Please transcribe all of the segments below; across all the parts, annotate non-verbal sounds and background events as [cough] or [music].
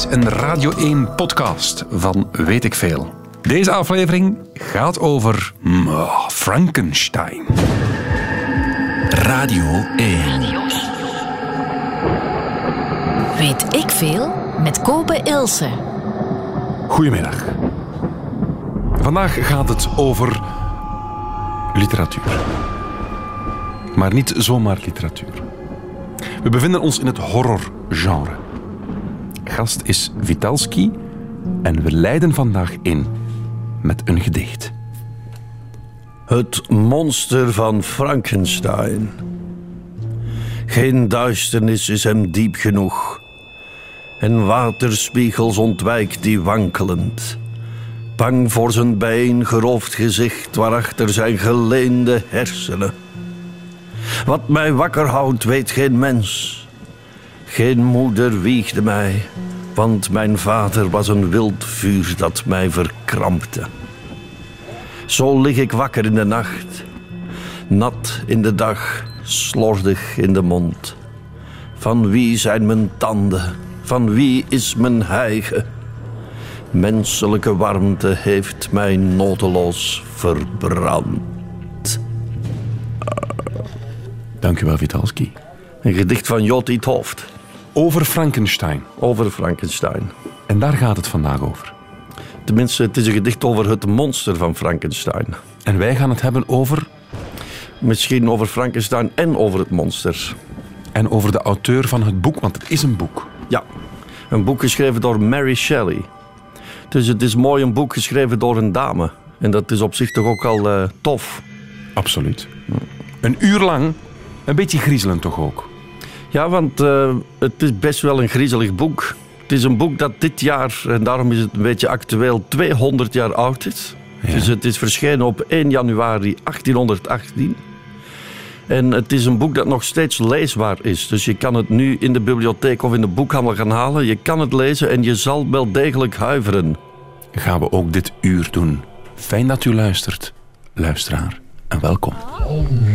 is een Radio 1 podcast van Weet ik Veel. Deze aflevering gaat over mm, oh, Frankenstein. Radio 1. Weet ik veel met Kopen Ilse. Goedemiddag. Vandaag gaat het over literatuur. Maar niet zomaar literatuur. We bevinden ons in het horrorgenre. Gast is Vitalski en we leiden vandaag in met een gedicht. Het monster van Frankenstein. Geen duisternis is hem diep genoeg. En waterspiegels ontwijkt die wankelend. Bang voor zijn bijeengeroofd gezicht waarachter zijn geleende hersenen. Wat mij wakker houdt, weet geen mens. Geen moeder wiegde mij, want mijn vader was een wild vuur dat mij verkrampte. Zo lig ik wakker in de nacht, nat in de dag, slordig in de mond. Van wie zijn mijn tanden? Van wie is mijn hijgen? Menselijke warmte heeft mij noteloos verbrand. Dank u wel, Vitalski. Een gedicht van Jot Hoofd Over Frankenstein. over Frankenstein. En daar gaat het vandaag over. Tenminste, het is een gedicht over het monster van Frankenstein. En wij gaan het hebben over Misschien over Frankenstein en over het monster. en over de auteur van het boek, want het is een boek. Ja, een boek geschreven door Mary Shelley. Dus het is mooi een boek geschreven door een dame. En dat is op zich toch ook al eh, tof. Absoluut. Een uur lang, een beetje griezelend toch ook. Ja, want eh, het is best wel een griezelig boek. Het is een boek dat dit jaar, en daarom is het een beetje actueel, 200 jaar oud is. Ja. Dus het is verschenen op 1 januari 1818. En het is een boek dat nog steeds leesbaar is. Dus je kan het nu in de bibliotheek of in de boekhandel gaan halen. Je kan het lezen en je zal wel degelijk huiveren. Gaan we ook dit uur doen. Fijn dat u luistert, luisteraar, en welkom. Yes,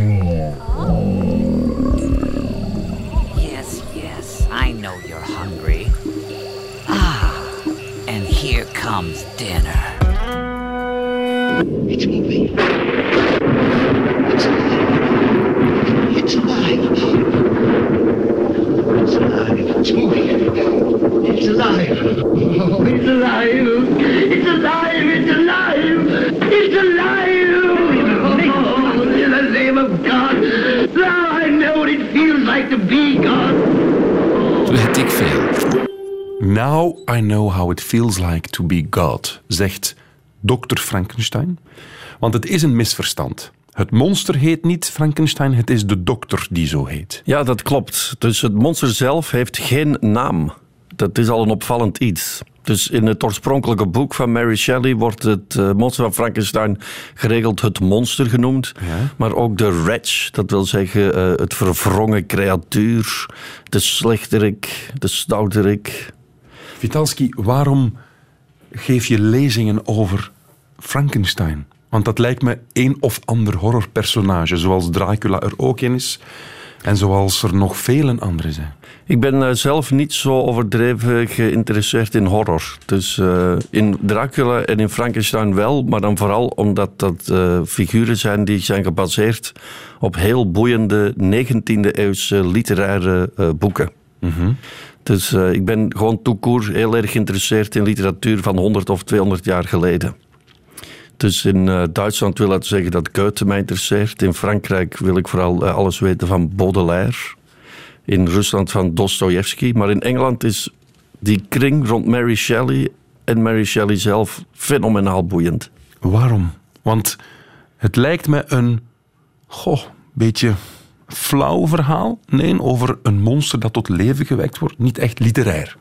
It's moving. It's alive. Oh, it's alive. It's alive. It's alive. It's alive. Oh, in the name of God. Now I know what it feels like to be God. Weet ik veel. Now I know how it feels like to be God, zegt Dr. Frankenstein. Want het is een misverstand. Het monster heet niet Frankenstein, het is de dokter die zo heet. Ja, dat klopt. Dus het monster zelf heeft geen naam. Dat is al een opvallend iets. Dus in het oorspronkelijke boek van Mary Shelley wordt het eh, monster van Frankenstein geregeld het monster genoemd. Maar ook de wretch, dat wil zeggen eh, het verwrongen creatuur, de slechterik, de stouterik. Vitalski, waarom geef je lezingen over Frankenstein? Want dat lijkt me een of ander horrorpersonage, zoals Dracula er ook in is. En zoals er nog vele andere zijn. Ik ben eh, zelf niet zo overdreven geïnteresseerd in horror. Dus eh, in Dracula en in Frankenstein wel, maar dan vooral omdat dat eh, figuren zijn die zijn gebaseerd op heel boeiende 19e eeuwse literaire boeken. Dus eh, ik ben gewoon toekoer heel erg geïnteresseerd in literatuur van 100 of 200 jaar geleden. Dus in eh, Duitsland wil dat zeggen dat Goethe mij interesseert. In Frankrijk wil ik vooral eh, alles weten van Baudelaire. In Rusland van Dostoevsky. Maar in Engeland is die kring rond Mary Shelley en Mary Shelley zelf fenomenaal boeiend. Waarom? Want het lijkt me een, goh, beetje flauw verhaal. Nee, over een monster dat tot leven gewekt wordt. Niet echt literair.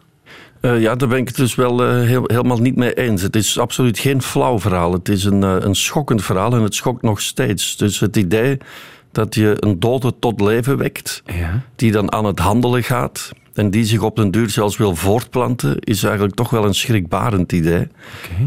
Eh, ja, daar ben ik het dus wel eh, heel- helemaal niet mee eens. Het is absoluut geen flauw verhaal. Het is een, eh, een schokkend verhaal en het schokt nog steeds. Dus het idee dat je een dode tot leven wekt, Ja. die dan aan het handelen gaat en die zich op den duur zelfs wil voortplanten, is eigenlijk toch wel een schrikbarend idee.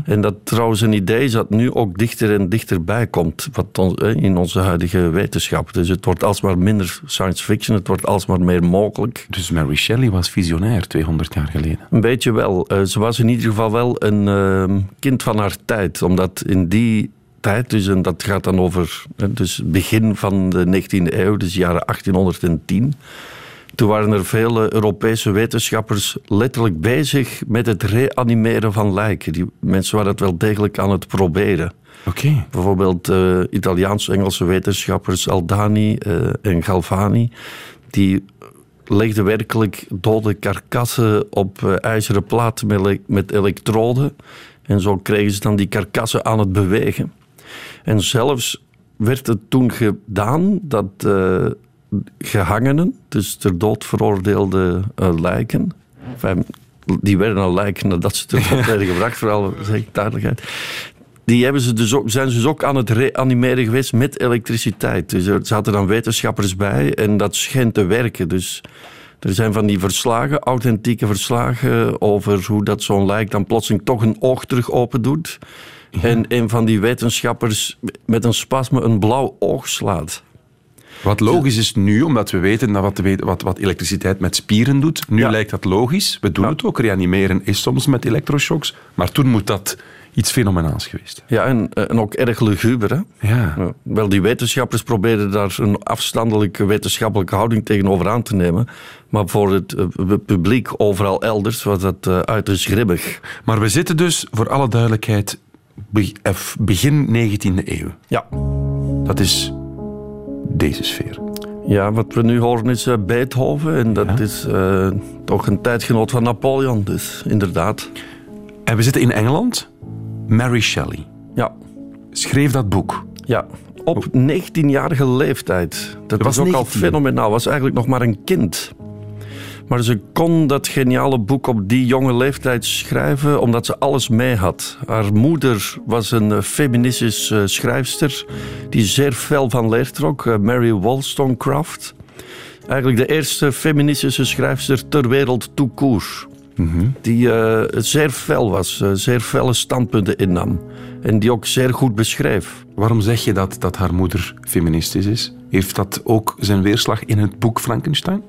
En dat trouwens een idee is dat nu ook dichter en dichterbij komt wat in onze huidige wetenschap. Dus het wordt alsmaar minder science fiction, het wordt alsmaar meer mogelijk. Dus Mary Shelley was visionair 200 jaar geleden. Een beetje wel. Eh, ze was in ieder geval wel een eh, kind van haar tijd. Omdat in die tijd, dus, en dat gaat dan over eh, dus begin van de 19e eeuw, dus jaren 1810. Toen waren er vele Europese wetenschappers letterlijk bezig met het reanimeren van lijken. Die mensen waren dat wel degelijk aan het proberen. Oké. Bijvoorbeeld eh, Italiaans-Engelse wetenschappers Aldani eh, en Galvani. Die legden werkelijk dode karkassen op eh, ijzeren platen met, met elektroden. En zo kregen ze dan die karkassen aan het bewegen. En zelfs werd het toen gedaan dat eh, gehangenen, dus ter dood veroordeelde eh, lijken, enfin, die werden al lijken nadat ze ter dood [laughs] werden gebracht, vooral zeg ik duidelijkheid. Die hebben ze dus ook, zijn ze dus ook aan het reanimeren geweest met elektriciteit. Dus er zaten dan wetenschappers bij en dat schijnt te werken. Dus er zijn van die verslagen, authentieke verslagen, over hoe dat zo'n lijk dan plotseling toch een oog terug open doet. En een van die wetenschappers met een spasme een blauw oog slaat. Wat logisch is nu, omdat we weten dat wat, wat, wat elektriciteit met spieren doet. Nu Ja. lijkt dat logisch. We doen Ja. het ook. Reanimeren is soms met elektroshocks. Maar toen moet dat iets fenomenaals geweest. Ja, en, en ook erg luguber. Hè? Ja. Ja, wel, die wetenschappers probeerden daar een afstandelijke wetenschappelijke houding tegenover aan te nemen. Maar voor het eh, publiek overal elders was dat eh, uiterst grimmig. Maar we zitten dus, voor alle duidelijkheid, be- eh, begin 19e eeuw. Ja. Dat is deze sfeer. ja, wat we nu horen is eh, Beethoven. En dat Ja. is eh, toch een tijdgenoot van Napoleon. Dus inderdaad. En we zitten in Engeland. Mary Shelley Ja, schreef dat boek. ja. Op 19-jarige leeftijd. Dat was was ook al 19. fenomenaal. Was eigenlijk nog maar een kind. Maar ze kon dat geniale boek op die jonge leeftijd schrijven omdat ze alles mee had. Haar moeder was een eh, feministische eh, schrijfster die zeer fel van leer trok, eh, Mary Wollstonecraft. Eigenlijk de eerste feministische schrijfster ter wereld tout court. Die zeer fel was, zeer felle standpunten innam. En die ook zeer goed beschreef. Waarom zeg je dat, dat haar moeder feministisch is? Heeft dat ook zijn weerslag in het boek Frankenstein?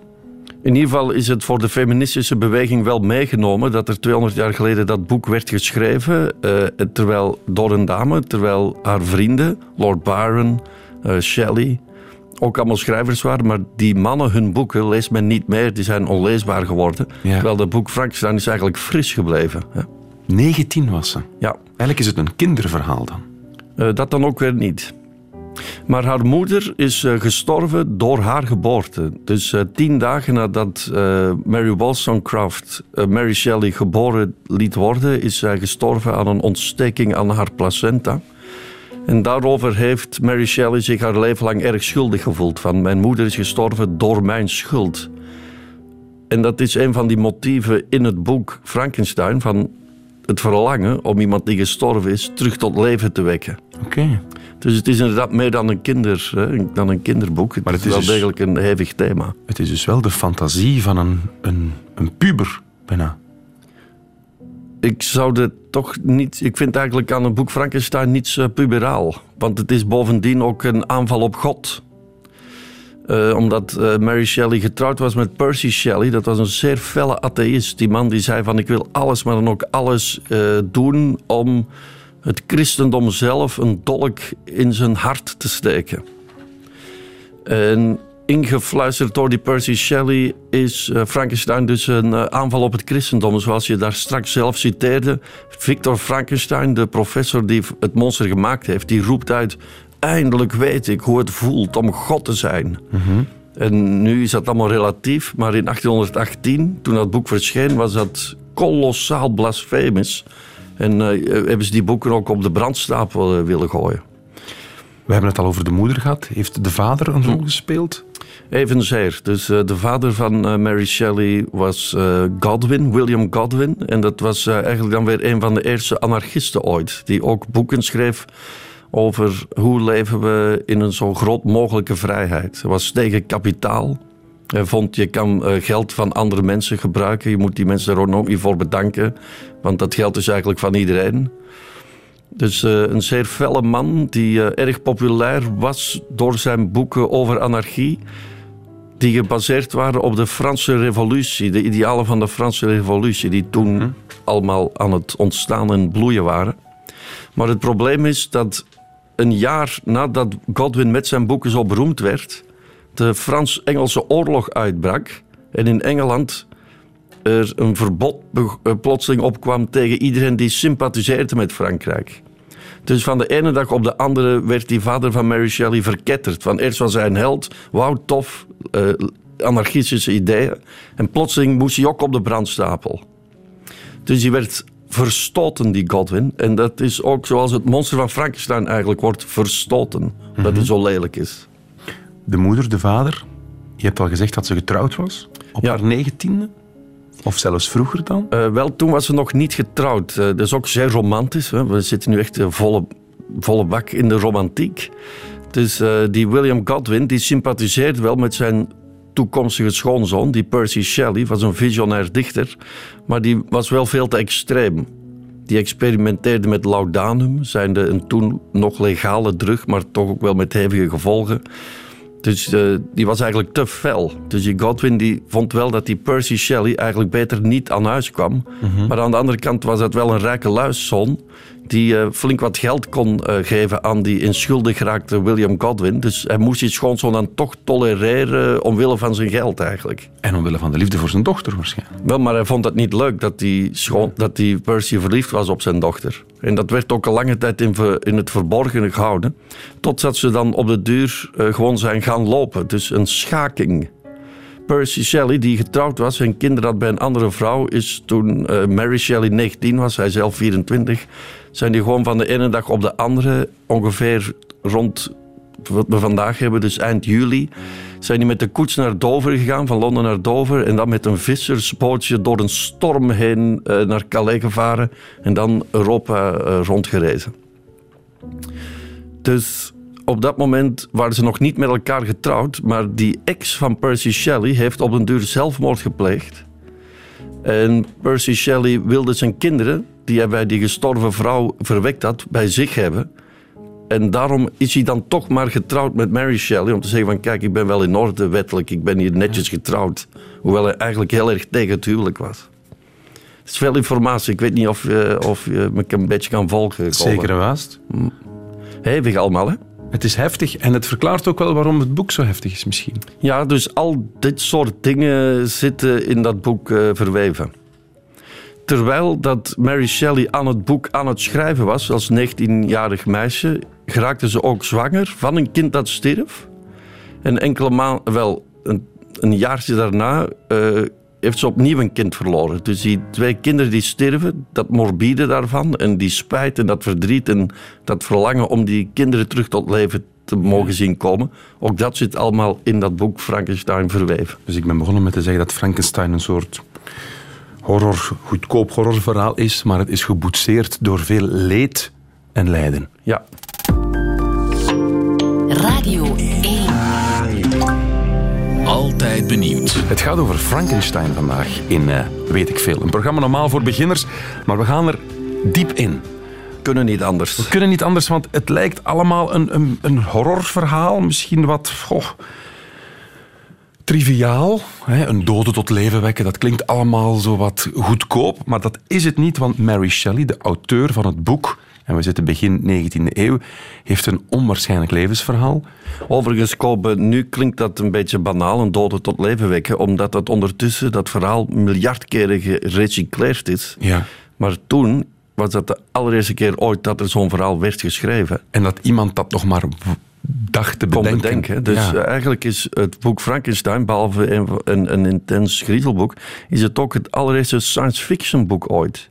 In ieder geval is het voor de feministische beweging wel meegenomen dat er 200 jaar geleden dat boek werd geschreven, eh, terwijl, door een dame, terwijl haar vrienden, Lord Byron, eh, Shelley, ook allemaal schrijvers waren, maar die mannen, hun boeken leest men niet meer, die zijn onleesbaar geworden. Ja. Terwijl dat boek Frankenstein is eigenlijk fris gebleven. hè. 19 was ze. Ja, Eigenlijk is het een kinderverhaal dan. Eh, dat dan ook weer niet. Maar haar moeder is eh, gestorven door haar geboorte. Dus eh, tien dagen nadat eh, Mary Wollstonecraft Mary Shelley geboren liet worden, is zij gestorven aan een ontsteking aan haar placenta. En daarover heeft Mary Shelley zich haar leven lang erg schuldig gevoeld. Van mijn moeder is gestorven door mijn schuld. En dat is een van die motieven in het boek Frankenstein van het verlangen om iemand die gestorven is terug tot leven te wekken. Oké. Dus het is inderdaad meer dan een, kinder, hè, dan een kinderboek. Het Maar is het is wel dus- degelijk een hevig thema. Het is dus wel de fantasie van een, een, een puber, bijna. Ik zou dit toch niet. Ik vind eigenlijk aan het boek Frankenstein niets puberaal. Want het is bovendien ook een aanval op God. Eh, omdat eh, Mary Shelley getrouwd was met Percy Shelley. Dat was een zeer felle atheïst. Die man die zei van ik wil alles, maar dan ook alles eh, doen om het christendom zelf een dolk in zijn hart te steken. En ingefluisterd door die Percy Shelley is eh, Frankenstein dus een eh, aanval op het christendom. Zoals je daar straks zelf citeerde. Victor Frankenstein, de professor die het monster gemaakt heeft, die roept uit... Eindelijk weet ik hoe het voelt om God te zijn. En nu is dat allemaal relatief, maar in 1818, toen dat boek verscheen, was dat kolossaal blasfemisch. En eh, hebben ze die boeken ook op de brandstapel eh, willen gooien. We hebben het al over de moeder gehad. Heeft de vader een rol gespeeld? Evenzeer. Dus eh, de vader van Mary Shelley was Godwin, William Godwin. En dat was eigenlijk dan weer een van de eerste anarchisten ooit. Die ook boeken schreef over hoe leven we in een zo groot mogelijke vrijheid. Hij was tegen kapitaal. Hij vond, je kan eh, geld van andere mensen gebruiken. Je moet die mensen er ook niet voor bedanken. Want dat geld is eigenlijk van iedereen. Dus eh, een zeer felle man die eh, erg populair was door zijn boeken over anarchie. Die gebaseerd waren op de Franse revolutie. De idealen van de Franse revolutie. Die toen allemaal aan het ontstaan en bloeien waren. Maar het probleem is dat een jaar nadat Godwin met zijn boeken zo beroemd werd, de Frans-Engelse oorlog uitbrak en in Engeland er een verbod eh, plotseling opkwam tegen iedereen die sympathiseerde met Frankrijk. Dus van de ene dag op de andere werd die vader van Mary Shelley verketterd. Van eerst was hij een held, wauw, tof, eh, anarchistische ideeën. En plotseling moest hij ook op de brandstapel. Dus die werd verstoten, die Godwin. En dat is ook zoals het monster van Frankenstein eigenlijk wordt verstoten. Dat het zo lelijk is. De moeder, de vader, je hebt al gezegd dat ze getrouwd was. Op Ja. haar negentiende? Of zelfs vroeger dan? Eh, wel, toen was ze nog niet getrouwd. Eh, dat is ook zeer romantisch. Hè. We zitten nu echt eh, volle, volle bak in de romantiek. Dus die William Godwin die sympathiseerde wel met zijn toekomstige schoonzoon, die Percy Shelley, was een visionair dichter, maar die was wel veel te extreem. Die experimenteerde met laudanum, zijnde een toen nog legale drug, maar toch ook wel met hevige gevolgen. Dus eh, die was eigenlijk te fel. Dus die Godwin die vond wel dat die Percy Shelley eigenlijk beter niet aan huis kwam. Maar aan de andere kant was dat wel een rijke luiszoon die eh, flink wat geld kon eh, geven aan die in schulden geraakte William Godwin. Dus hij moest die schoonzoon dan toch tolereren omwille van zijn geld eigenlijk. En omwille van de liefde voor zijn dochter waarschijnlijk. Wel, maar hij vond het niet leuk dat die, schoon, dat die Percy verliefd was op zijn dochter. En dat werd ook een lange tijd in, in het verborgen gehouden. Totdat ze dan op de duur eh, gewoon zijn gaan lopen. Dus een schaking. Percy Shelley, die getrouwd was en kinderen had bij een andere vrouw, is toen eh, Mary Shelley 19 was, hij zelf 24, zijn die gewoon van de ene dag op de andere, ongeveer rond wat we vandaag hebben, dus eind juli, zijn die met de koets naar Dover gegaan, van Londen naar Dover, en dan met een vissersbootje door een storm heen eh, naar Calais gevaren en dan Europa eh, rondgerezen. Dus op dat moment waren ze nog niet met elkaar getrouwd, maar die ex van Percy Shelley heeft op een duur zelfmoord gepleegd. En Percy Shelley wilde zijn kinderen, die hij bij die gestorven vrouw verwekt had, bij zich hebben. En daarom is hij dan toch maar getrouwd met Mary Shelley. Om te zeggen van kijk, ik ben wel in orde wettelijk. Ik ben hier netjes getrouwd. Hoewel hij eigenlijk heel erg tegen het huwelijk was. Het is veel informatie. Ik weet niet of, je- of je me een beetje kan volgen. Zeker en vast. Hevig allemaal, hè? Het is heftig en het verklaart ook wel waarom het boek zo heftig is misschien. Ja, dus al dit soort dingen zitten in dat boek eh, verweven. Terwijl dat Mary Shelley aan het boek aan het schrijven was, als 19-jarig meisje, geraakte ze ook zwanger van een kind dat stierf. En enkele maanden, wel, een, een jaartje daarna, eh, heeft ze opnieuw een kind verloren. Dus die twee kinderen die sterven, dat morbide daarvan, en die spijt en dat verdriet en dat verlangen om die kinderen terug tot leven te mogen zien komen, ook dat zit allemaal in dat boek Frankenstein verweven. Dus ik ben begonnen met te zeggen dat Frankenstein een soort horror, goedkoop horrorverhaal is, maar het is geboetseerd door veel leed en lijden. Ja, Radio 1. Altijd benieuwd. Het gaat over Frankenstein vandaag in eh, Weet ik Veel. Een programma normaal voor beginners, maar we gaan er diep in. kunnen niet anders. We kunnen niet anders, want het lijkt allemaal een, een, een horrorverhaal. Misschien wat goh, triviaal. Hè? Een dode tot leven wekken, dat klinkt allemaal zo wat goedkoop. Maar dat is het niet, want Mary Shelley, de auteur van het boek... en we zitten begin 19e eeuw, heeft een onwaarschijnlijk levensverhaal. Overigens, Kobe, nu klinkt dat een beetje banaal, een dode tot leven wekken, omdat dat ondertussen, dat verhaal, miljard keren gerecycleerd is. Ja. Maar toen was dat de allereerste keer ooit dat er zo'n verhaal werd geschreven. En dat iemand dat nog maar dacht te bedenken. bedenken. Dus Ja. eigenlijk is het boek Frankenstein, behalve een, een, een intens griezelboek, is het ook het allereerste science fiction boek ooit.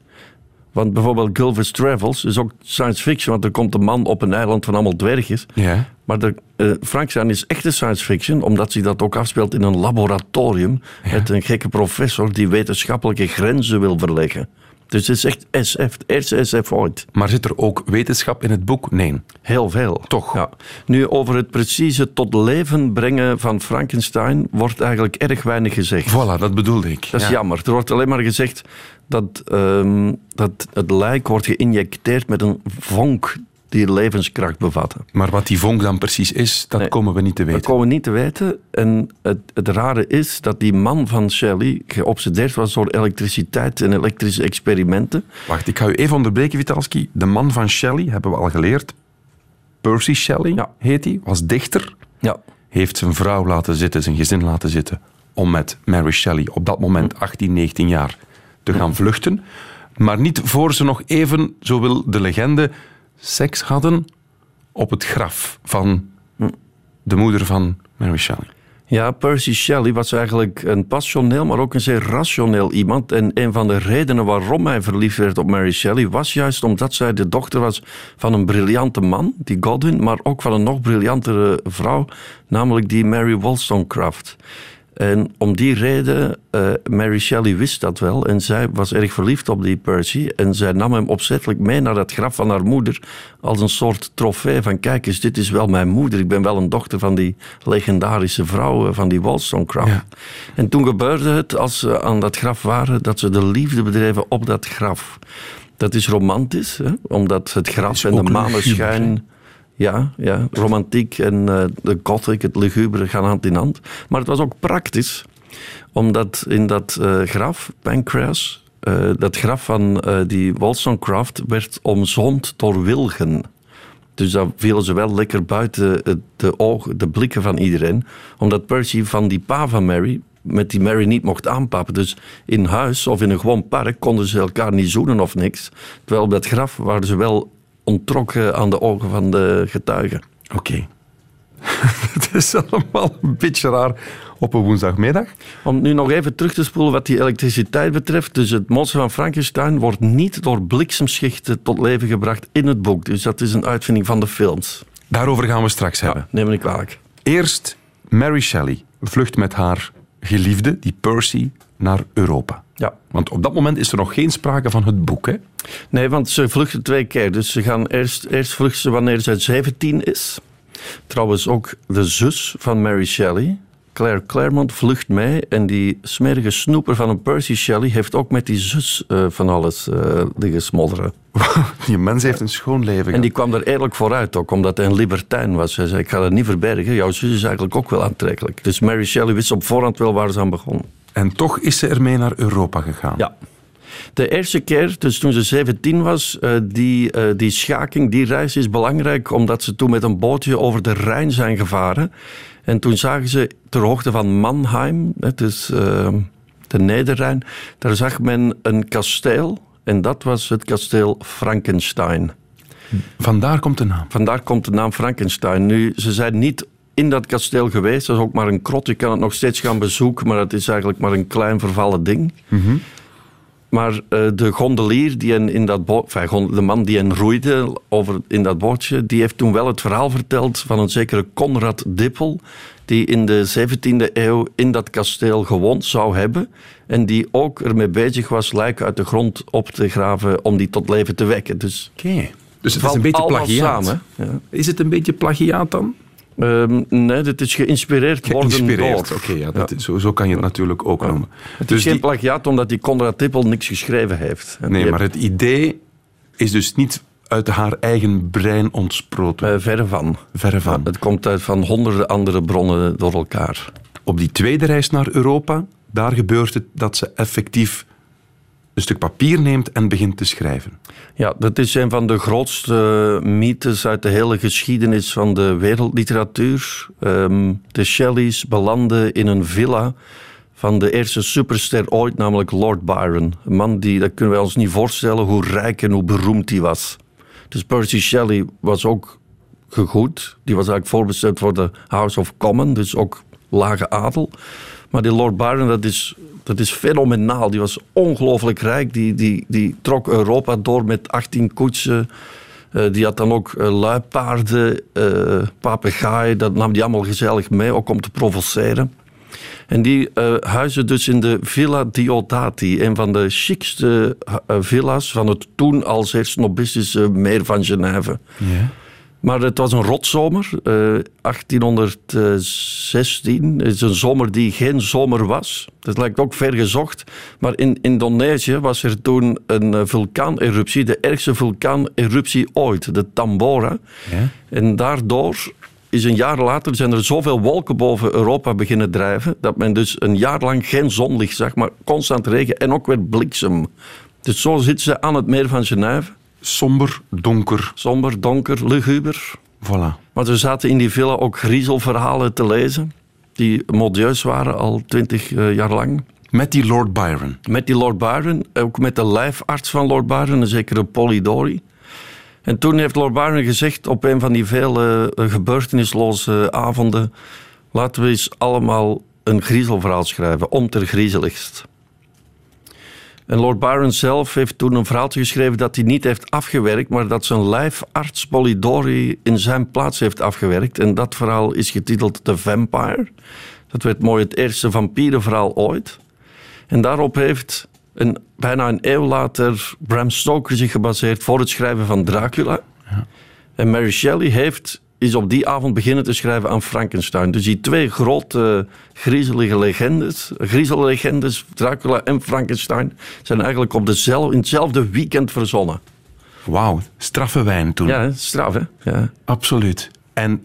Want bijvoorbeeld Gulliver's Travels is ook science fiction, want er komt een man op een eiland van allemaal dwergjes. Ja. Maar de, eh, Frankenstein is echte science fiction, omdat zich dat ook afspeelt in een laboratorium met een gekke professor die wetenschappelijke grenzen wil verleggen. Dus het is echt SF, SF ooit. Maar zit er ook wetenschap in het boek? Nee. Heel veel. Toch? Ja. Nu, over het precieze tot leven brengen van Frankenstein wordt eigenlijk erg weinig gezegd. Voilà, dat bedoelde ik. Dat is Ja. jammer. Er wordt alleen maar gezegd dat, ehm, dat het lijk wordt geïnjecteerd met een vonk die levenskracht bevatten. Maar wat die vonk dan precies is, dat Nee. komen we niet te Dat weten. komen we niet te weten. En het, het rare is dat die man van Shelley geobsedeerd was door elektriciteit en elektrische experimenten. Wacht, ik ga u even onderbreken, Vitalski. De man van Shelley, hebben we al geleerd. Percy Shelley Ja. heet hij, was dichter. Ja. Heeft zijn vrouw laten zitten, zijn gezin laten zitten. Om met Mary Shelley, op dat moment 18, 19 jaar, te gaan vluchten. Maar niet voor ze nog even, zo wil de legende, seks hadden op het graf van de moeder van Mary Shelley. Ja, Percy Shelley was eigenlijk een passioneel, maar ook een zeer rationeel iemand. En een van de redenen waarom hij verliefd werd op Mary Shelley was juist omdat zij de dochter was van een briljante man, die Godwin, maar ook van een nog briljantere vrouw, namelijk die Mary Wollstonecraft. En om die reden, eh, Mary Shelley wist dat wel en zij was erg verliefd op die Percy. En zij nam hem opzettelijk mee naar het graf van haar moeder als een soort trofee van kijk eens, dit is wel mijn moeder. Ik ben wel een dochter van die legendarische vrouw, van die Wollstonecraft. Ja. En toen gebeurde het, als ze aan dat graf waren, dat ze de liefde bedreven op dat graf. Dat is romantisch, hè? omdat het graf en de maneschijn... Ja, ja, romantiek en eh, de gothic, het lugubere gaan hand in hand. Maar het was ook praktisch, omdat in dat eh, graf, Pancras, eh, dat graf van die Wollstonecraft werd omzoomd door wilgen. Dus daar vielen ze wel lekker buiten de, ogen, de blikken van iedereen. Omdat Percy van die pa van Mary, met die Mary niet mocht aanpappen. Dus in huis of in een gewoon park konden ze elkaar niet zoenen of niks. Terwijl op dat graf waren ze wel ontrokken aan de ogen van de getuigen. Oké. [laughs] Het is allemaal een beetje raar op een woensdagmiddag. Om nu nog even terug te spoelen wat die elektriciteit betreft. Dus het monster van Frankenstein wordt niet door bliksemschichten tot leven gebracht in het boek. Dus dat is een uitvinding van de films. Daarover gaan we straks hebben. Neem me niet kwalijk. Eerst Mary Shelley vlucht met haar geliefde, die Percy, naar Europa. Ja. Want op dat moment is er nog geen sprake van het boek. Hè? Nee, want ze vluchten twee keer. Dus ze gaan eerst, eerst vluchten ze wanneer ze 17 is. Trouwens ook de zus van Mary Shelley, Claire Claremont, vlucht mee. En die smerige snoeper van een Percy Shelley heeft ook met die zus eh, van alles eh liggen smodderen. [laughs] Die mens heeft een schoon leven. En die kwam er eerlijk vooruit ook, omdat hij een libertijn was. Hij zei, ik ga dat niet verbergen. Jouw zus is eigenlijk ook wel aantrekkelijk. Dus Mary Shelley wist op voorhand wel waar ze aan begon. En toch is ze ermee naar Europa gegaan. Ja. De eerste keer, dus toen ze 17 was, eh, die, eh, die schaking, die reis is belangrijk omdat ze toen met een bootje over de Rijn zijn gevaren. En toen zagen ze ter hoogte van Mannheim, het is eh, de Nederrijn, daar zag men een kasteel. En dat was het kasteel Frankenstein. Vandaar komt de naam. Vandaar komt de naam Frankenstein. Nu, ze zijn niet in dat kasteel geweest. Dat is ook maar een krot. Je kan het nog steeds gaan bezoeken, maar het is eigenlijk maar een klein vervallen ding. Maar eh, de gondelier, die hen in dat enfin, de man die hen roeide over in dat bootje, die heeft toen wel het verhaal verteld van een zekere Conrad Dippel, die in de 17e eeuw in dat kasteel gewoond zou hebben en die ook ermee bezig was lijken uit de grond op te graven om die tot leven te wekken. Dus. Dus het is een beetje plagiaat. samen? Ja. Is het een beetje plagiaat dan? Ehm, nee, dit is geïnspireerd, worden Geïnspireerd. door. Oké, ja, dat is- zo, zo kan je het natuurlijk ook noemen. Het Dus is geen die- plagiaat omdat die Conrad Dippel niks geschreven heeft. En nee, maar het idee is dus niet uit haar eigen brein ontsproten. Eh, verre van. Verre van. Het komt uit van honderden andere bronnen door elkaar. Op die tweede reis naar Europa, daar gebeurt het dat ze effectief een stuk papier neemt en begint te schrijven. Ja, dat is een van de grootste mythes uit de hele geschiedenis van de wereldliteratuur. Ehm, de Shelleys belanden in een villa van de eerste superster ooit, namelijk Lord Byron. Een man die, dat kunnen wij ons niet voorstellen, hoe rijk en hoe beroemd hij was. Dus Percy Shelley was ook gegoed. Die was eigenlijk voorbestemd voor de House of Commons, dus ook lage adel. Maar die Lord Byron, dat is, dat is fenomenaal. Die was ongelooflijk rijk. Die, die, die trok Europa door met 18 koetsen. Eh, die had dan ook eh, luipaarden, papegaaien. Dat nam die allemaal gezellig mee, ook om te provoceren. En die huizen dus in de Villa Diodati, een van de chicste villa's van het toen al zeer snobistische meer van Genève. Ja. Maar het was een rotzomer, eh 1816. Het is een zomer die geen zomer was. Dat lijkt ook ver gezocht. Maar in Indonesië was er toen een eh, vulkaaneruptie, de ergste vulkaaneruptie ooit, de Tambora. Ja. En daardoor is een jaar later zijn er zoveel wolken boven Europa beginnen drijven, dat men dus een jaar lang geen zonlicht zag, maar constant regen en ook weer bliksem. Dus zo zitten ze aan het meer van Genève. Somber, donker, Somber, donker, luguber. voilà. Maar ze zaten in die villa ook griezelverhalen te lezen, die modieus waren al twintig eh, jaar lang. Met die Lord Byron. Met die Lord Byron, ook met de lijfarts van Lord Byron, een zekere Polidori. En toen heeft Lord Byron gezegd op een van die vele eh, gebeurtenisloze avonden: laten we eens allemaal een griezelverhaal schrijven, om ter griezeligst. En Lord Byron zelf heeft toen een verhaaltje geschreven dat hij niet heeft afgewerkt, maar dat zijn lijfarts Polidori in zijn plaats heeft afgewerkt. En dat verhaal is getiteld The Vampire. Dat werd mooi het eerste vampierenverhaal ooit. En daarop heeft een, bijna een eeuw later Bram Stoker zich gebaseerd voor het schrijven van Dracula. En Mary Shelley heeft, is op die avond beginnen te schrijven aan Frankenstein. Dus die twee grote griezelige legendes, griezellegendes, Dracula en Frankenstein, zijn eigenlijk op dezelfde, in hetzelfde weekend verzonnen. Wauw, straffe wijn toen. Ja, hè? straf hè? Ja. Absoluut. En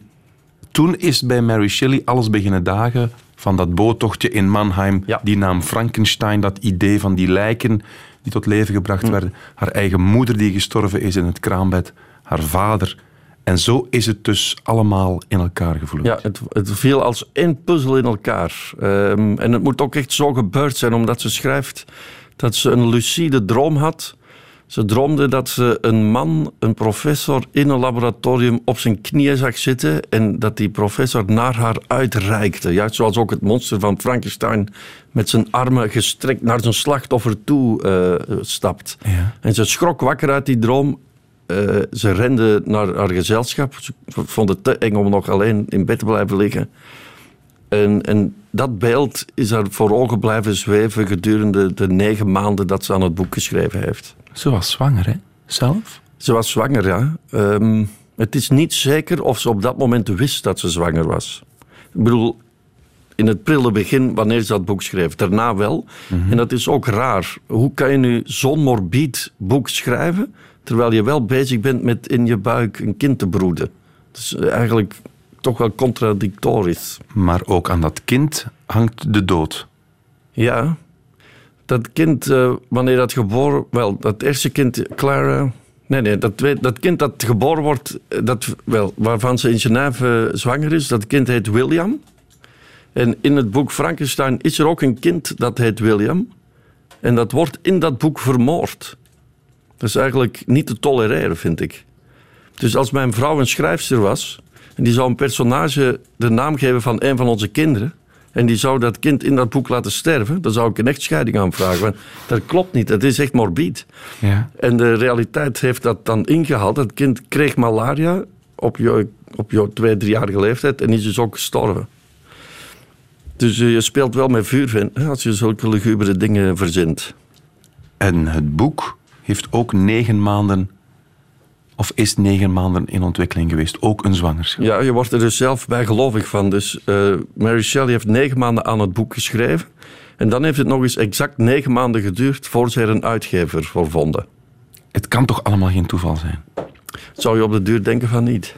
toen is bij Mary Shelley alles beginnen dagen van dat boottochtje in Mannheim, Ja. die naam Frankenstein, dat idee van die lijken die tot leven Hm. gebracht werden, haar eigen moeder die gestorven is in het kraambed, haar vader. En zo is het dus allemaal in elkaar gevloeid. Ja, het, het viel als één puzzel in elkaar. Ehm, en het moet ook echt zo gebeurd zijn, omdat ze schrijft dat ze een lucide droom had. Ze droomde dat ze een man, een professor, in een laboratorium op zijn knieën zag zitten en dat die professor naar haar uitreikte. Juist zoals ook het monster van Frankenstein met zijn armen gestrekt naar zijn slachtoffer toe eh, stapt. Ja. En ze schrok wakker uit die droom. Eh, ze rende naar haar gezelschap. Ze vond het te eng om nog alleen in bed te blijven liggen. En, en dat beeld is haar voor ogen blijven zweven gedurende de negen maanden dat ze aan het boek geschreven heeft. Ze was zwanger, hè? Zelf? Ze was zwanger, ja. Ehm, het is niet zeker of ze op dat moment wist dat ze zwanger was. Ik bedoel, in het prille begin, wanneer ze dat boek schreef. Daarna wel. En dat is ook raar. Hoe kan je nu zo'n morbid boek schrijven, terwijl je wel bezig bent met in je buik een kind te broeden? Dat is eigenlijk toch wel contradictorisch. Maar ook aan dat kind hangt de dood. Ja, dat kind, eh, wanneer dat geboren... Wel, dat eerste kind, Clara... Nee, nee, dat, dat kind dat geboren wordt, eh, dat, wel, waarvan ze in Genève zwanger is, dat kind heet William. En in het boek Frankenstein is er ook een kind dat heet William. En dat wordt in dat boek vermoord. Dat is eigenlijk niet te tolereren, vind ik. Dus als mijn vrouw een schrijfster was en die zou een personage de naam geven van een van onze kinderen en die zou dat kind in dat boek laten sterven, dan zou ik een echtscheiding aanvragen. Want dat klopt niet, dat is echt morbid. Ja. En de realiteit heeft dat dan ingehaald. Het kind kreeg malaria op je, op je twee, driejarige leeftijd en is dus ook gestorven. Dus eh, je speelt wel met vuur Vin, hè, als je zulke lugubere dingen verzint. En het boek heeft ook negen maanden, of is negen maanden in ontwikkeling geweest. Ook een zwangerschap. Ja, je wordt er dus zelf bijgelovig van. Dus eh, Mary Shelley heeft negen maanden aan het boek geschreven. En dan heeft het nog eens exact negen maanden geduurd voor ze er een uitgever voor vonden. Het kan toch allemaal geen toeval zijn? Zou je op de duur denken van niet?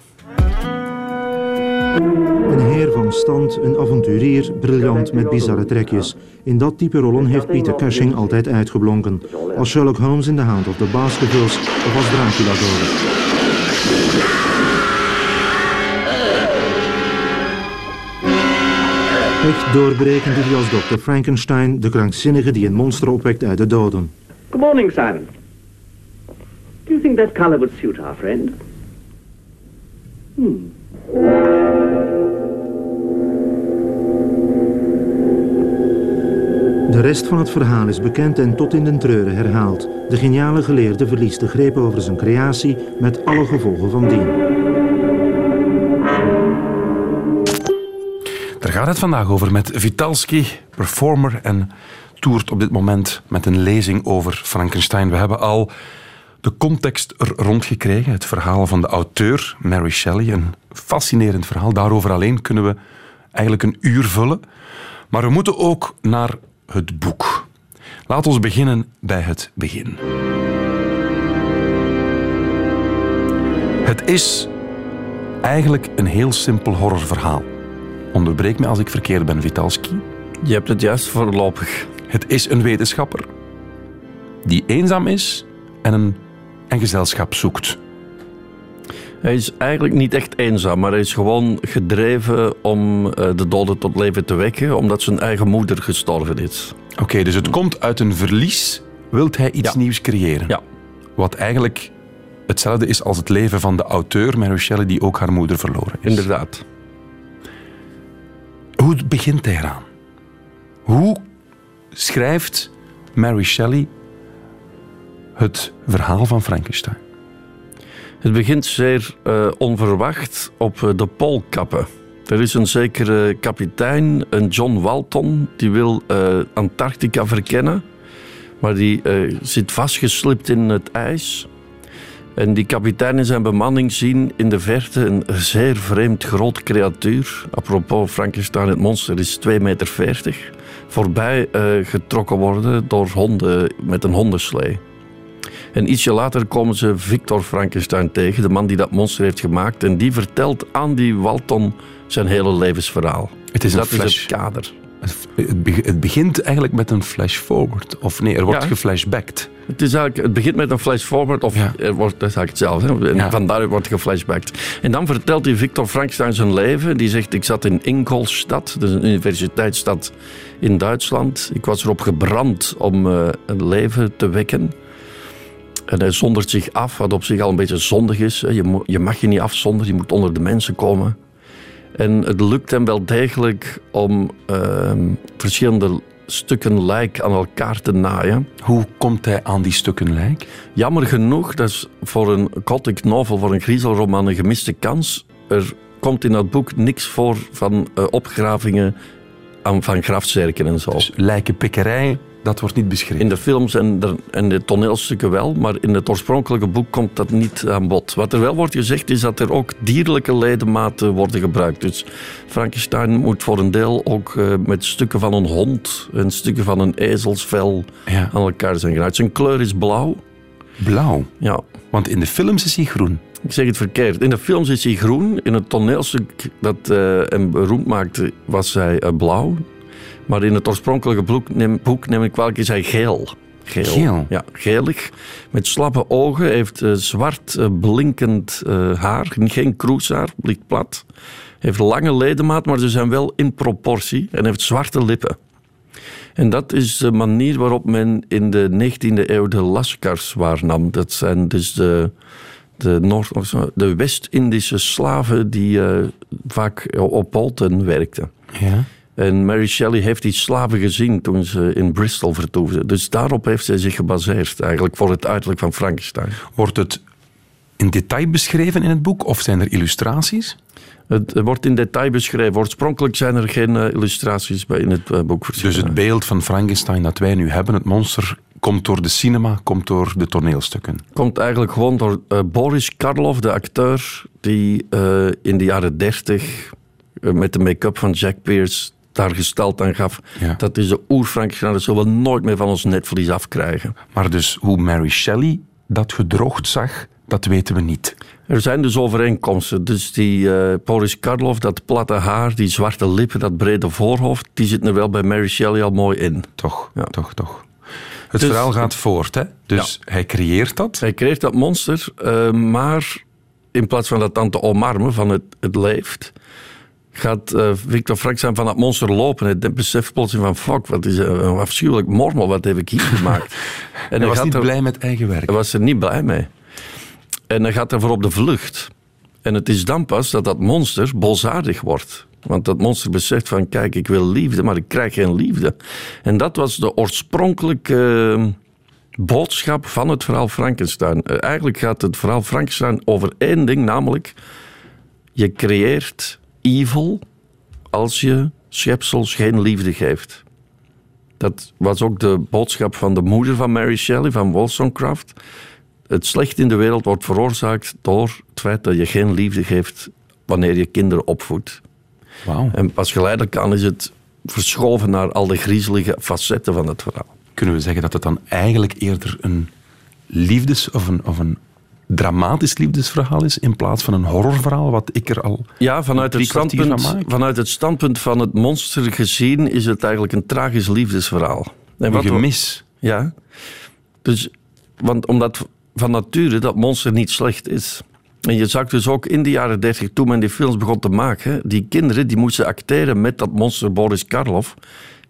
Een heer van stand, een avonturier, briljant met bizarre trekjes. In dat type rollen heeft Peter Cushing altijd uitgeblonken. Als Sherlock Holmes in The Hound of the Baskervilles of als Dracula Dood. Echt doorbrekend hij als Dr. Frankenstein, de krankzinnige die een monster opwekt uit de doden. Good morning, Simon. Do you think that color would suit our friend? Hmm. De rest van het verhaal is bekend en tot in den treuren herhaald. De geniale geleerde verliest de greep over zijn creatie met alle gevolgen van dien. Er gaat het vandaag over met Vitalski, performer en toert op dit moment met een lezing over Frankenstein. We hebben al de context er rond gekregen, het verhaal van de auteur, Mary Shelley. Een fascinerend verhaal, daarover alleen kunnen we eigenlijk een uur vullen. Maar we moeten ook naar het boek. Laat ons beginnen bij het begin. Het is eigenlijk een heel simpel horrorverhaal. Onderbreek me als ik verkeerd ben, Vitalski. Je hebt het juist voorlopig. Het is een wetenschapper die eenzaam is en een, een gezelschap zoekt. Hij is eigenlijk niet echt eenzaam, maar hij is gewoon gedreven om eh, de doden tot leven te wekken, omdat zijn eigen moeder gestorven is. Oké, dus het komt uit een verlies, wilt hij iets Ja. nieuws creëren. Ja. Wat eigenlijk hetzelfde is als het leven van de auteur Mary Shelley, die ook haar moeder verloren is. Inderdaad. Hoe begint hij eraan? Hoe schrijft Mary Shelley het verhaal van Frankenstein? Het begint zeer eh, onverwacht op eh, de Poolkappen. Er is een zekere kapitein, een John Walton, die wil eh, Antarctica verkennen. Maar die zit vastgeslipt in het ijs. En die kapitein en zijn bemanning zien in de verte een zeer vreemd groot creatuur. Apropos Frankenstein, het monster is 2,40 meter. Voorbij getrokken worden door honden met een hondenslee. En ietsje later komen ze Victor Frankenstein tegen, de man die dat monster heeft gemaakt. En die vertelt aan die Walton zijn hele levensverhaal. Het is een dat flash. is het kader. Het, het be- het begint eigenlijk met een flash forward. Of nee, er wordt Ja. geflashbacked. Het, is eigenlijk, het begint met een flash forward, of Ja. er wordt, dat is eigenlijk hetzelfde. En Ja. Vandaar wordt geflashbacked. En dan vertelt hij Victor Frankenstein zijn leven. Die zegt, ik zat in Ingolstadt, dat is een universiteitsstad in Duitsland. Ik was erop gebrand om eh, een leven te wekken. En hij zondert zich af, wat op zich al een beetje zondig is. Je, je mag je niet afzonderen, je moet onder de mensen komen. En het lukt hem wel degelijk om ehm, verschillende stukken lijk aan elkaar te naaien. Hoe komt hij aan die stukken lijk? Jammer genoeg, dat is voor een gothic novel, voor een griezelroman, een gemiste kans. Er komt in dat boek niks voor van eh, opgravingen aan, van grafzerken en zo. Dus lijkenpikkerij, dat wordt niet beschreven. In de films en de, en de toneelstukken wel, maar in het oorspronkelijke boek komt dat niet aan bod. Wat er wel wordt gezegd is dat er ook dierlijke ledematen worden gebruikt. Dus Frankenstein moet voor een deel ook eh, met stukken van een hond en stukken van een ezelsvel Ja. aan elkaar zijn genaaid. Zijn kleur is blauw. Blauw. Ja, Want in de films is hij groen. Ik zeg het verkeerd. In de films is hij groen. In het toneelstuk dat eh, hem beroemd maakte, was hij eh, blauw. Maar in het oorspronkelijke boek, neem, boek neem ik is hij geel. Geel. Geel? Ja, gelig. Met slappe ogen. Heeft eh, zwart eh, blinkend eh, haar. Geen kroeshaar, ligt plat. Heeft lange ledemaat, maar ze zijn wel in proportie. En heeft zwarte lippen. En dat is de manier waarop men in de 19e eeuw de Lascars waarnam. Dat zijn dus de, de, Noord- de West-Indische slaven die vaak op Bolton werkten. Ja. En Mary Shelley heeft die slaven gezien toen ze in Bristol vertoefde. Dus daarop heeft zij zich gebaseerd, eigenlijk voor het uiterlijk van Frankenstein. Wordt het in detail beschreven in het boek of zijn er illustraties? Het wordt in detail beschreven. Oorspronkelijk zijn er geen eh, illustraties bij in het eh, boek verschenen. Dus het beeld van Frankenstein dat wij nu hebben, het monster, komt door de cinema, komt door de toneelstukken. komt eigenlijk gewoon door eh, Boris Karloff, de acteur die in de jaren dertig eh, met de make-up van Jack Pierce daar gesteld aan gaf. Ja. Dat is de oer-Frankenstein, dat zullen we nooit meer van ons netvlies afkrijgen. Maar dus hoe Mary Shelley dat gedroogd zag, dat weten we niet. Er zijn dus overeenkomsten. Dus die eh, Boris Karloff, dat platte haar, die zwarte lippen, dat brede voorhoofd, die zitten er wel bij Mary Shelley al mooi in. Toch, Ja. toch, toch. Het Dus- verhaal gaat voort, hè? Dus hij creëert dat. Hij creëert dat monster, eh, maar in plaats van dat dan te omarmen van het, het leeft, gaat eh, Victor Frankenstein van dat monster lopen. Hij beseft plotseling van fuck, wat is een afschuwelijk mormel, wat heb ik hier gemaakt? [laughs] En Hij was niet er- blij met eigen werk. Hij was er niet blij mee. En hij gaat ervoor op de vlucht. En het is dan pas dat dat monster boosaardig wordt. Want dat monster beseft van, kijk, ik wil liefde, maar ik krijg geen liefde. En dat was de oorspronkelijke eh, boodschap van het verhaal Frankenstein. Eh, Eigenlijk gaat het verhaal Frankenstein over één ding, namelijk... Je creëert evil als je schepsels geen liefde geeft. Dat was ook de boodschap van de moeder van Mary Shelley, van Wollstonecraft. Het slecht in de wereld wordt veroorzaakt door het feit dat je geen liefde geeft wanneer je kinderen opvoedt. Wauw. En pas geleidelijk aan is het verschoven naar al de griezelige facetten van het verhaal. Kunnen we zeggen dat het dan eigenlijk eerder een liefdes- of een, of een dramatisch liefdesverhaal is in plaats van een horrorverhaal, wat ik er al Ja, vanuit het, standpunt, vanuit het standpunt van het monster gezien is het eigenlijk een tragisch liefdesverhaal. En wat we- gemis. Ja. Dus, want omdat van nature dat monster niet slecht is. En je zag dus ook in de jaren 30, toen men die films begon te maken, die kinderen die moesten acteren met dat monster Boris Karloff.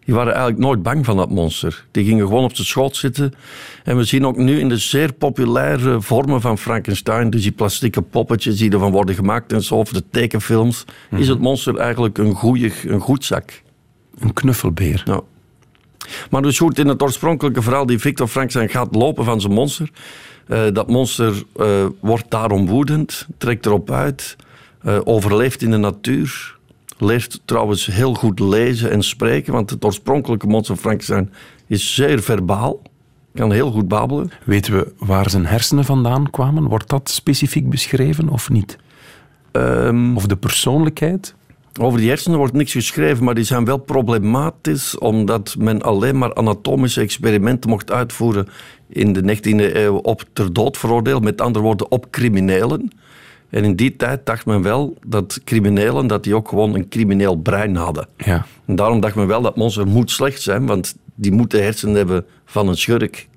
Die waren eigenlijk nooit bang van dat monster. Die gingen gewoon op zijn schoot zitten. En we zien ook nu in de zeer populaire vormen van Frankenstein, dus die plastieke poppetjes die ervan worden gemaakt en zo, of de tekenfilms, is het monster eigenlijk een, goeie, een goed zak. Een knuffelbeer. Ja. Maar dus goed, in het oorspronkelijke verhaal die Victor Frankenstein gaat lopen van zijn monster. eh, dat monster eh, wordt daarom woedend, trekt erop uit, eh, overleeft in de natuur. Leert trouwens heel goed lezen en spreken, want het oorspronkelijke monster Frankenstein is zeer verbaal. Kan heel goed babbelen. Weten we waar zijn hersenen vandaan kwamen? Wordt dat specifiek beschreven of niet? Ehm, Of de persoonlijkheid? Over die hersenen wordt niks geschreven, maar die zijn wel problematisch omdat men alleen maar anatomische experimenten mocht uitvoeren in de 19e eeuw op ter dood veroordeeld, met andere woorden op criminelen. En in die tijd dacht men wel dat criminelen dat die ook gewoon een crimineel brein hadden. Ja. En daarom dacht men wel dat monster moet slecht zijn, want die moet de hersenen hebben van een schurk.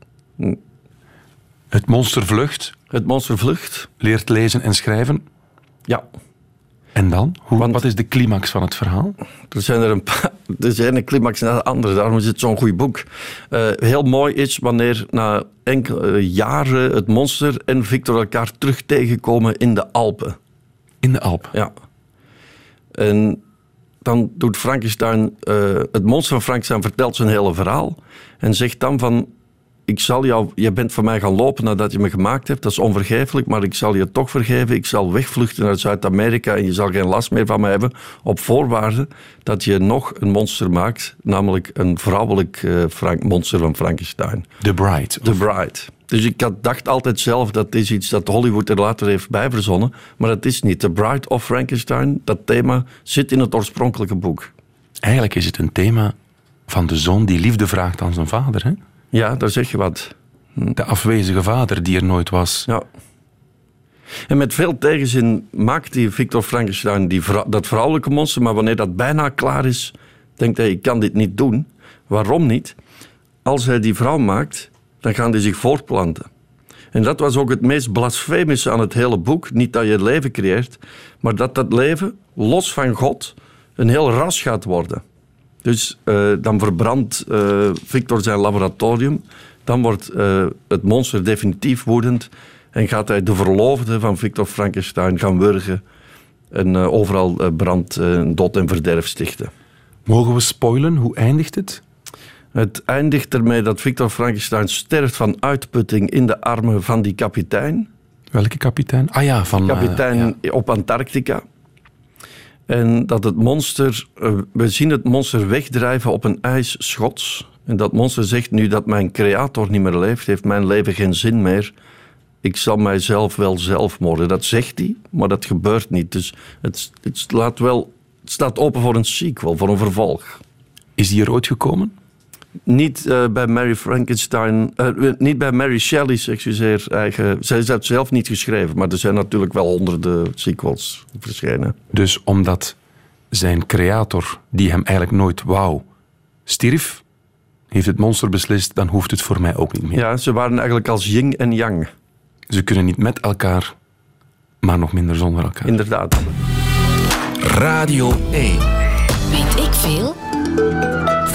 Het monster vlucht, Het monster vlucht. leert lezen en schrijven. Ja, En dan? Hoe, Want- wat is de climax van het verhaal? Er zijn er een paar. [laughs] Er zijn een climax na de andere, daarom is het zo'n goed boek. Eh, heel mooi is wanneer na enkele jaren het monster en Victor elkaar terug tegenkomen in de Alpen. In de Alp. Ja. En dan doet Frankenstein, eh, het monster van Frankenstein vertelt zijn hele verhaal. En zegt dan van, ik zal jou, je bent voor mij gaan lopen nadat je me gemaakt hebt. Dat is onvergeeflijk, maar ik zal je toch vergeven. Ik zal wegvluchten naar Zuid-Amerika en je zal geen last meer van me hebben. Op voorwaarde dat je nog een monster maakt. Namelijk een vrouwelijk eh, Frank, monster van Frankenstein. The Bride. The Bride. Dus ik had, dacht altijd zelf dat is iets dat Hollywood er later heeft bijverzonnen. Maar dat is niet. The Bride of Frankenstein, dat thema, zit in het oorspronkelijke boek. Eigenlijk is het een thema van de zoon die liefde vraagt aan zijn vader. Hè? Ja, daar zeg je wat. De afwezige vader die er nooit was. Ja. En met veel tegenzin maakt die Victor Frankenstein die dat vrouwelijke monster, maar wanneer dat bijna klaar is, denkt hij, ik kan dit niet doen. Waarom niet? Als hij die vrouw maakt, dan gaan die zich voortplanten. En dat was ook het meest blasfemische aan het hele boek. Niet dat je het leven creëert, maar dat dat leven, los van God, een heel ras gaat worden. Dus eh, dan verbrandt eh, Victor zijn laboratorium. Dan wordt eh, het monster definitief woedend. En gaat hij de verloofde van Victor Frankenstein gaan wurgen. En overal brand, dood en verderf stichten. Mogen we spoilen? Hoe eindigt het? Het eindigt ermee dat Victor Frankenstein sterft van uitputting in de armen van die kapitein. Welke kapitein? Ah ja, van... kapitein ja. op Antarctica. En dat het monster, eh, we zien het monster wegdrijven op een ijsschots. En dat monster zegt nu dat mijn creator niet meer leeft, heeft mijn leven geen zin meer. Ik zal mijzelf wel zelfmoorden. Dat zegt hij, maar dat gebeurt niet. Dus het, het, laat wel, het staat open voor een sequel, voor een vervolg. Is die er ooit gekomen? Niet eh, bij Mary Frankenstein, eh, niet bij Mary Shelley's, excuseer, eigen. Zij heeft het zelf niet geschreven, maar er zijn natuurlijk wel honderden sequels verschenen. Dus omdat zijn creator, die hem eigenlijk nooit wou, stierf, heeft het monster beslist, dan hoeft het voor mij ook niet meer. Ja, ze waren eigenlijk als yin en yang, Ze kunnen niet met elkaar, maar nog minder zonder elkaar. inderdaad. Radio 1. Weet ik veel?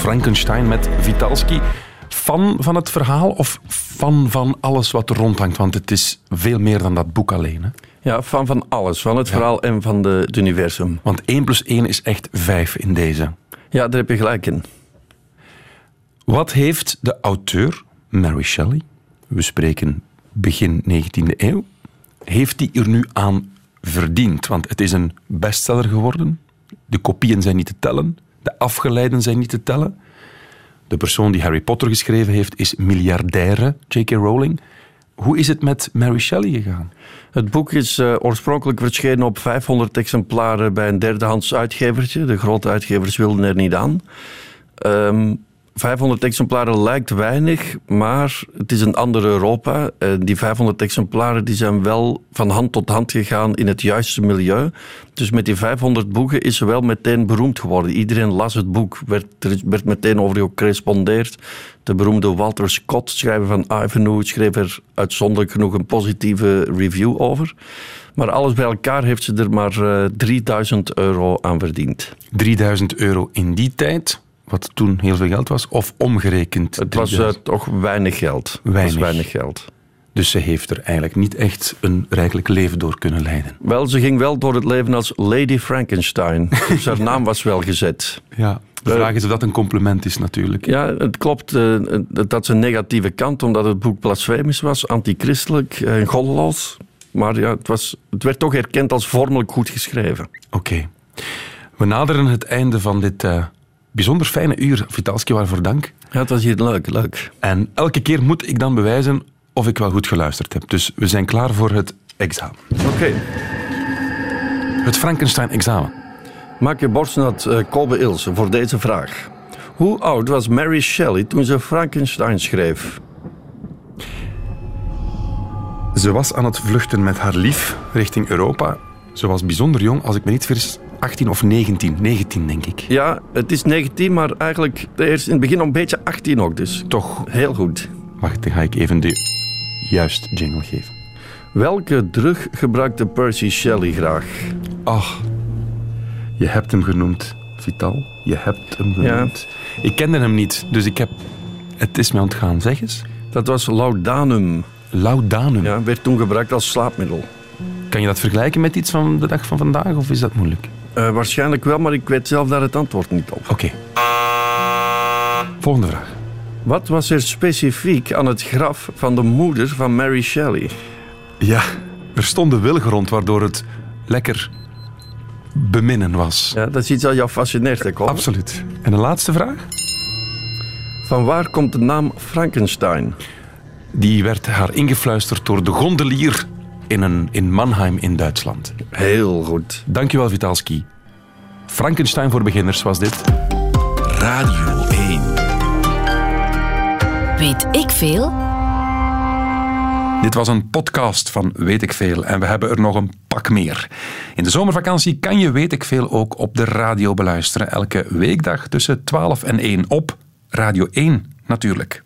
Frankenstein met Vitalski. Fan van het verhaal of fan van alles wat er rondhangt? Want het is veel meer dan dat boek alleen. Hè? Ja, van, van alles, van het verhaal en van de, het universum. Want 1 plus 1 is echt 5 in deze. Ja, daar heb je gelijk in. Wat heeft de auteur, Mary Shelley, we spreken begin 19e eeuw, heeft die er nu aan verdiend? Want het is een bestseller geworden. De kopieën zijn niet te tellen. De afgeleiden zijn niet te tellen. De persoon die Harry Potter geschreven heeft is miljardaire J.K. Rowling. Hoe is het met Mary Shelley gegaan? Het boek is eh, oorspronkelijk verschenen op 500 exemplaren bij een derdehands uitgevertje. De grote uitgevers wilden er niet aan. Ehm, 500 exemplaren lijkt weinig, maar het is een ander Europa. Eh, die 500 exemplaren die zijn wel van hand tot hand gegaan in het juiste milieu. Dus met die 500 boeken is ze wel meteen beroemd geworden. Iedereen las het boek, werd, er werd meteen over gecorrespondeerd. De beroemde Walter Scott, schrijver van Ivanhoe, schreef er uitzonderlijk genoeg een positieve review over. Maar alles bij elkaar heeft ze er maar eh, 3000 euro aan verdiend. 3000 euro in die tijd, wat toen heel veel geld was, of omgerekend? Het was eh, 3000? toch weinig geld. Weinig. weinig geld. Dus ze heeft er eigenlijk niet echt een rijkelijk leven door kunnen leiden. Wel, ze ging wel door het leven als Lady Frankenstein. [laughs] Dus haar naam was wel gezet. Ja. De vraag is of dat een compliment is natuurlijk. Ja, het klopt. eh, dat is een negatieve kant, omdat het boek blasfemisch was, antichristelijk eh, en goddeloos. Maar ja, het, was, het werd toch erkend als vormelijk goed geschreven. Oké. We naderen het einde van dit eh, bijzonder fijne uur. Vitalski, waarvoor dank. Ja, het was hier leuk, leuk. En elke keer moet ik dan bewijzen of ik wel goed geluisterd heb. Dus we zijn klaar voor het examen. Oké. Het Frankenstein-examen. Maak je borst nat, eh, Kolbe Ilse, voor deze vraag. Hoe oud was Mary Shelley toen ze Frankenstein schreef? Ze was aan het vluchten met haar lief richting Europa. Ze was bijzonder jong, als ik me niet vergis, 18 of 19. 19, denk ik. Ja, het is 19, maar eigenlijk eerst in het begin een beetje 18 ook, dus Toch, heel goed. wacht, dan ga ik even de juiste jingle geven. Welke drug gebruikte Percy Shelley graag? Ach, je hebt hem genoemd, Vital. Je hebt hem genoemd. Ik kende hem niet, dus ik heb... Het is mij ontgaan. Zeg eens. Dat was laudanum. Laudanum. Ja, werd toen gebruikt als slaapmiddel. Kan je dat vergelijken met iets van de dag van vandaag, of is dat moeilijk? Eh, waarschijnlijk wel, maar ik weet zelf daar het antwoord niet op. Oké. Volgende vraag. Wat was er specifiek aan het graf van de moeder van Mary Shelley? Ja, er stonden wilgen rond, waardoor het lekker beminnen was. Ja, dat is iets dat jou fascineert, hè? Absoluut. En een laatste vraag? Van waar komt de naam Frankenstein? Die werd haar ingefluisterd door de gondelier in, een, in Mannheim in Duitsland. Heel goed. Dankjewel, Vitalski. Frankenstein voor beginners was dit. Radio 1. Weet ik veel? Dit was een podcast van Weet ik Veel en we hebben er nog een pak meer. In de zomervakantie kan je Weet ik Veel ook op de radio beluisteren. Elke weekdag tussen 12 en 1 op Radio 1 natuurlijk.